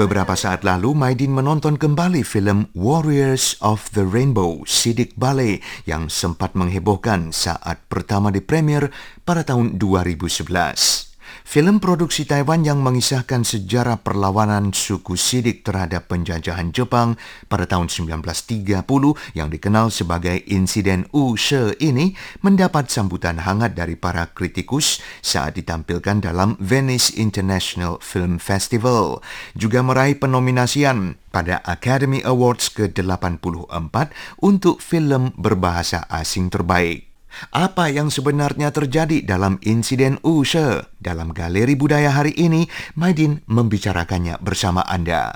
Beberapa saat lalu, Maidin menonton kembali film Warriors of the Rainbow, Sidik Ballet yang sempat menghebohkan saat pertama di premier pada tahun 2011. Film produksi Taiwan yang mengisahkan sejarah perlawanan suku Sidik terhadap penjajahan Jepang pada tahun 1930 yang dikenal sebagai insiden Wu She ini mendapat sambutan hangat dari para kritikus saat ditampilkan dalam Venice International Film Festival. Juga meraih penominasian pada Academy Awards ke-84 untuk film berbahasa asing terbaik. Apa yang sebenarnya terjadi dalam insiden Ushe? Dalam galeri budaya hari ini, Maidin membicarakannya bersama Anda.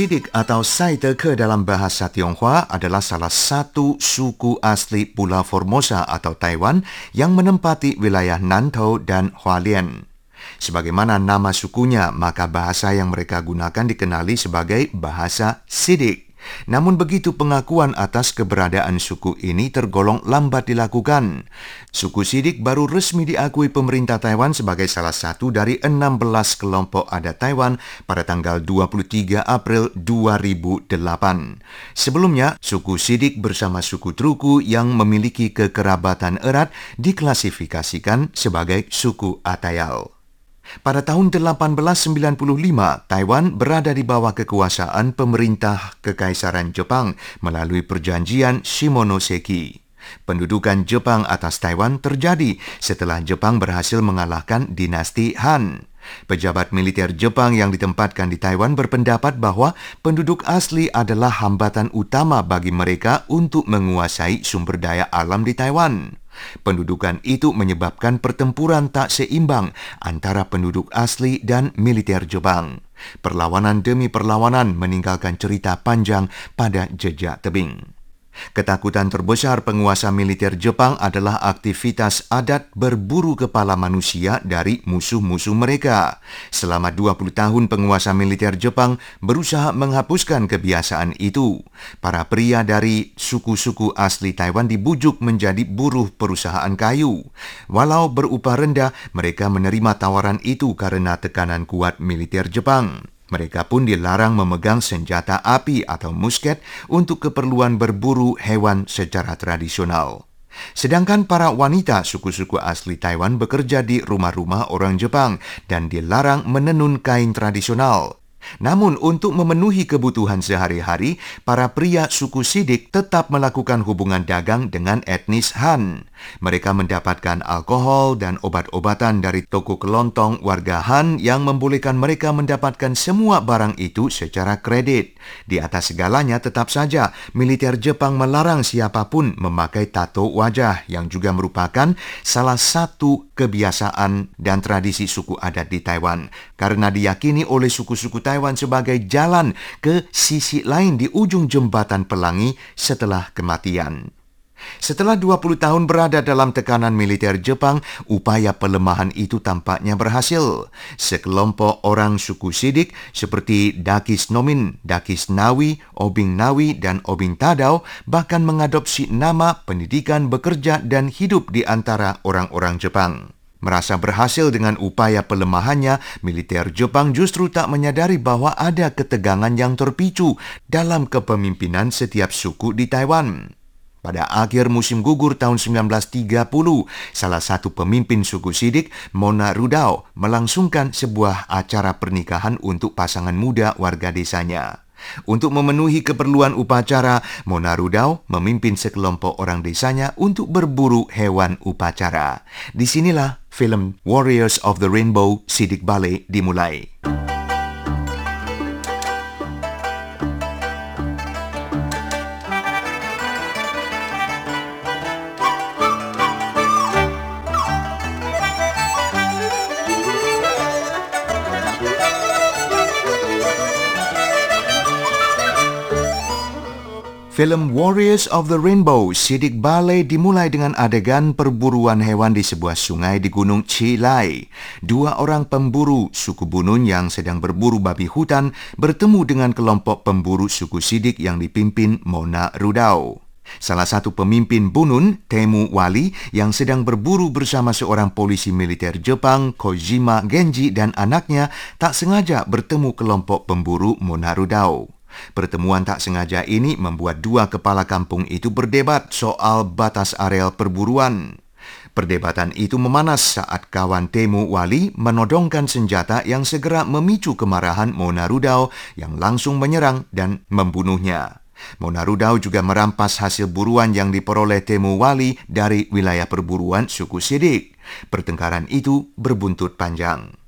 Sidik atau Saiteke dalam bahasa Tionghoa adalah salah satu suku asli Pulau Formosa atau Taiwan yang menempati wilayah Nantou dan Hualien. Sebagaimana nama sukunya, maka bahasa yang mereka gunakan dikenali sebagai bahasa Sidik. Namun begitu pengakuan atas keberadaan suku ini tergolong lambat dilakukan. Suku Sidik baru resmi diakui pemerintah Taiwan sebagai salah satu dari 16 kelompok adat Taiwan pada tanggal 23 April 2008. Sebelumnya, suku Sidik bersama suku Truku yang memiliki kekerabatan erat diklasifikasikan sebagai suku Atayal. Pada tahun 1895, Taiwan berada di bawah kekuasaan pemerintah Kekaisaran Jepang melalui perjanjian Shimonoseki. Pendudukan Jepang atas Taiwan terjadi setelah Jepang berhasil mengalahkan dinasti Han. Pejabat militer Jepang yang ditempatkan di Taiwan berpendapat bahwa penduduk asli adalah hambatan utama bagi mereka untuk menguasai sumber daya alam di Taiwan. Pendudukan itu menyebabkan pertempuran tak seimbang antara penduduk asli dan militer Jepang. Perlawanan demi perlawanan meninggalkan cerita panjang pada jejak tebing. Ketakutan terbesar penguasa militer Jepang adalah aktivitas adat berburu kepala manusia dari musuh-musuh mereka. Selama 20 tahun penguasa militer Jepang berusaha menghapuskan kebiasaan itu. Para pria dari suku-suku asli Taiwan dibujuk menjadi buruh perusahaan kayu. Walau berupah rendah, mereka menerima tawaran itu karena tekanan kuat militer Jepang. Mereka pun dilarang memegang senjata api atau musket untuk keperluan berburu hewan secara tradisional. Sedangkan para wanita suku-suku asli Taiwan bekerja di rumah-rumah orang Jepang dan dilarang menenun kain tradisional. Namun untuk memenuhi kebutuhan sehari-hari, para pria suku Sidik tetap melakukan hubungan dagang dengan etnis Han. Mereka mendapatkan alkohol dan obat-obatan dari toko kelontong warga Han yang membolehkan mereka mendapatkan semua barang itu secara kredit. Di atas segalanya tetap saja militer Jepang melarang siapa pun memakai tato wajah yang juga merupakan salah satu kebiasaan dan tradisi suku adat di Taiwan karena diyakini oleh suku-suku Taiwan sebagai jalan ke sisi lain di ujung jembatan pelangi setelah kematian. Setelah 20 tahun berada dalam tekanan militer Jepang, upaya pelemahan itu tampaknya berhasil. Sekelompok orang suku Sidik seperti Dakis Nomin, Dakis Nawi, Obing Nawi, dan Obing Tadau bahkan mengadopsi nama pendidikan, bekerja, dan hidup di antara orang-orang Jepang. Merasa berhasil dengan upaya pelemahannya, militer Jepang justru tak menyadari bahwa ada ketegangan yang terpicu dalam kepemimpinan setiap suku di Taiwan. Pada akhir musim gugur tahun 1930, salah satu pemimpin suku Sidik, Mona Rudao, melangsungkan sebuah acara pernikahan untuk pasangan muda warga desanya. Untuk memenuhi keperluan upacara, Mona Rudao memimpin sekelompok orang desanya untuk berburu hewan upacara. Di sinilah film Warriors of the Rainbow Sidik Ballet dimulai. Film Warriors of the Rainbow, sidik balai dimulai dengan adegan perburuan hewan di sebuah sungai di Gunung Chilai. Dua orang pemburu suku Bunun yang sedang berburu babi hutan bertemu dengan kelompok pemburu suku Sidik yang dipimpin Mona Rudau. Salah satu pemimpin Bunun, Temu Wali, yang sedang berburu bersama seorang polisi militer Jepang, Kojima Genji dan anaknya, tak sengaja bertemu kelompok pemburu Mona Rudau. Pertemuan tak sengaja ini membuat dua kepala kampung itu berdebat soal batas areal perburuan. Perdebatan itu memanas saat kawan Temu Wali menodongkan senjata yang segera memicu kemarahan Mona Rudau yang langsung menyerang dan membunuhnya. Mona Rudau juga merampas hasil buruan yang diperoleh Temu Wali dari wilayah perburuan suku Sidik. Pertengkaran itu berbuntut panjang.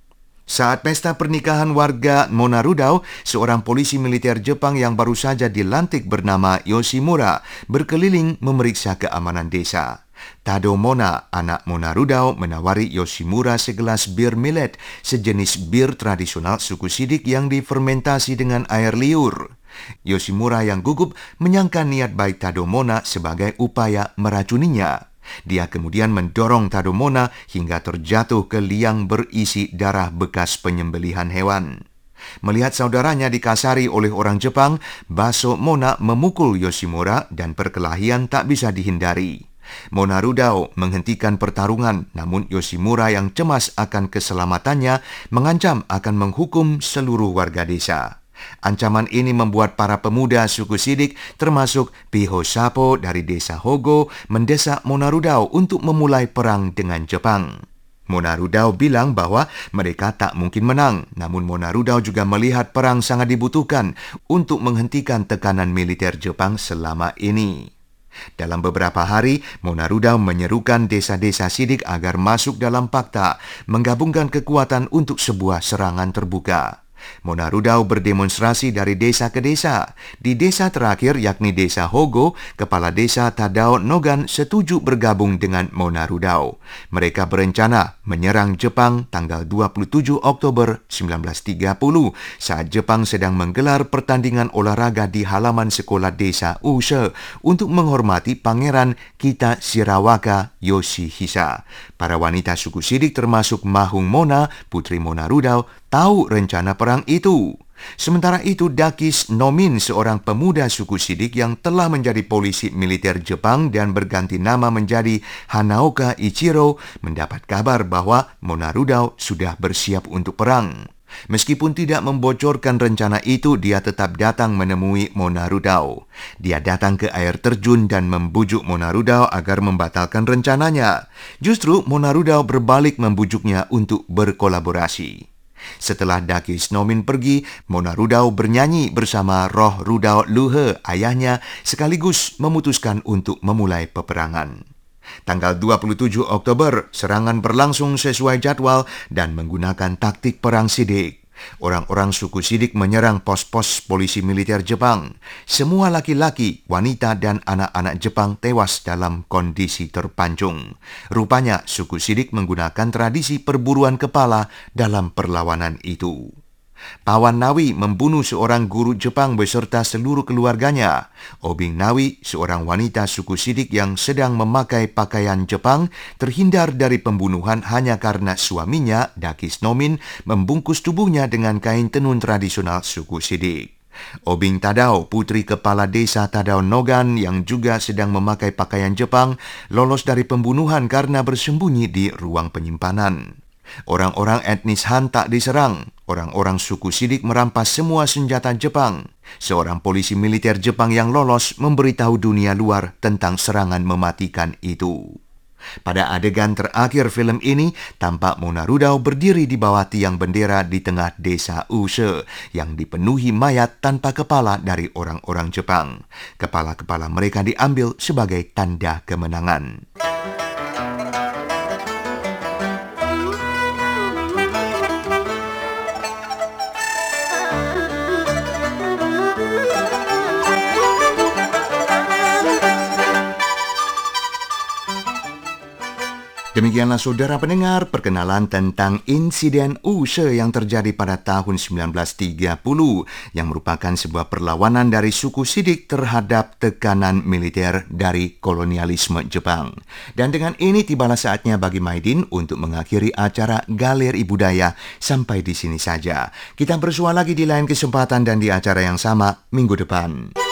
Saat pesta pernikahan warga Monarudau, seorang polisi militer Jepang yang baru saja dilantik bernama Yoshimura berkeliling memeriksa keamanan desa. Tado Mona, anak Monarudau, menawari Yoshimura segelas bir millet, sejenis bir tradisional suku Sidik yang difermentasi dengan air liur. Yoshimura yang gugup menyangka niat baik Tado Mona sebagai upaya meracuninya. Dia kemudian mendorong Tadomona hingga terjatuh ke liang berisi darah bekas penyembelihan hewan. Melihat saudaranya dikasari oleh orang Jepang, Baso Mona memukul Yoshimura dan perkelahian tak bisa dihindari. Mona Rudao menghentikan pertarungan, namun Yoshimura yang cemas akan keselamatannya mengancam akan menghukum seluruh warga desa. Ancaman ini membuat para pemuda suku Sidik termasuk Piho Sapo dari desa Hogo mendesak Monarudau untuk memulai perang dengan Jepang. Monarudau bilang bahwa mereka tak mungkin menang, namun Monarudau juga melihat perang sangat dibutuhkan untuk menghentikan tekanan militer Jepang selama ini. Dalam beberapa hari, Monarudau menyerukan desa-desa Sidik agar masuk dalam fakta, menggabungkan kekuatan untuk sebuah serangan terbuka. Mona Rudau berdemonstrasi dari desa ke desa. Di desa terakhir yakni desa Hogo, kepala desa Tadao Nogan setuju bergabung dengan Mona Rudau. Mereka berencana menyerang Jepang tanggal 27 Oktober 1930 saat Jepang sedang menggelar pertandingan olahraga di halaman sekolah desa Use untuk menghormati Pangeran Kita Shirawaka Yoshihisa. Para wanita suku Sidik termasuk Mahung Mona, putri Mona Rudau, tahu rencana perang itu. Sementara itu, Dakis Nomin, seorang pemuda suku Sidik yang telah menjadi polisi militer Jepang dan berganti nama menjadi Hanaoka Ichiro, mendapat kabar bahwa Monarudau sudah bersiap untuk perang. Meskipun tidak membocorkan rencana itu, dia tetap datang menemui Monarudau. Dia datang ke air terjun dan membujuk Monarudau agar membatalkan rencananya. Justru Monarudau berbalik membujuknya untuk berkolaborasi. Setelah Dakis Nomin pergi, Mona Rudau bernyanyi bersama roh Rudau Luhe, ayahnya, sekaligus memutuskan untuk memulai peperangan. Tanggal 27 Oktober, serangan berlangsung sesuai jadwal dan menggunakan taktik perang sidik. Orang-orang suku Sidik menyerang pos-pos polisi militer Jepang. Semua laki-laki, wanita, dan anak-anak Jepang tewas dalam kondisi terpancung. Rupanya suku Sidik menggunakan tradisi perburuan kepala dalam perlawanan itu. Pawan Nawi membunuh seorang guru Jepang beserta seluruh keluarganya. Obing Nawi, seorang wanita suku Sidik yang sedang memakai pakaian Jepang, terhindar dari pembunuhan hanya karena suaminya, Dakis Nomin, membungkus tubuhnya dengan kain tenun tradisional suku Sidik. Obing Tadao, putri kepala desa Tadao Nogan yang juga sedang memakai pakaian Jepang, lolos dari pembunuhan karena bersembunyi di ruang penyimpanan. Orang-orang etnis Han tak diserang. Orang-orang suku Sidik merampas semua senjata Jepang. Seorang polisi militer Jepang yang lolos memberitahu dunia luar tentang serangan mematikan itu. Pada adegan terakhir film ini, tampak Mona Rudau berdiri di bawah tiang bendera di tengah desa Use yang dipenuhi mayat tanpa kepala dari orang-orang Jepang. Kepala-kepala mereka diambil sebagai tanda kemenangan. Demikianlah saudara pendengar perkenalan tentang insiden Use yang terjadi pada tahun 1930 yang merupakan sebuah perlawanan dari suku Sidik terhadap tekanan militer dari kolonialisme Jepang. Dan dengan ini tibalah saatnya bagi Maidin untuk mengakhiri acara Galeri Budaya sampai di sini saja. Kita bersua lagi di lain kesempatan dan di acara yang sama minggu depan.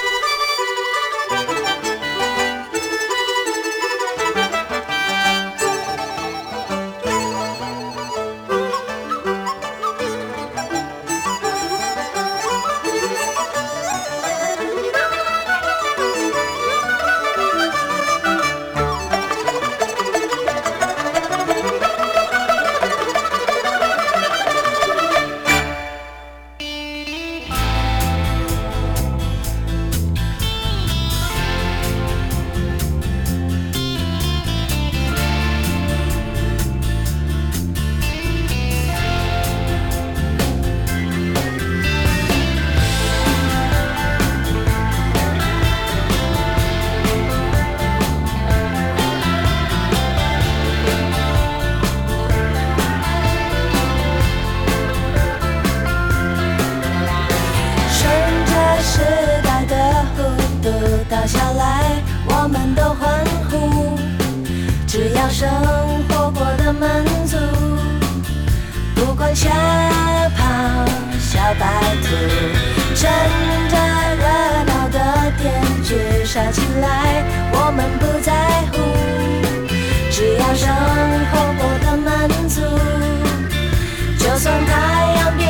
笑下来我们都欢呼，只要生活过得满足，不管下跑小白兔，趁着热闹的天锯杀起来，我们不在乎，只要生活过得满足，就算太阳变。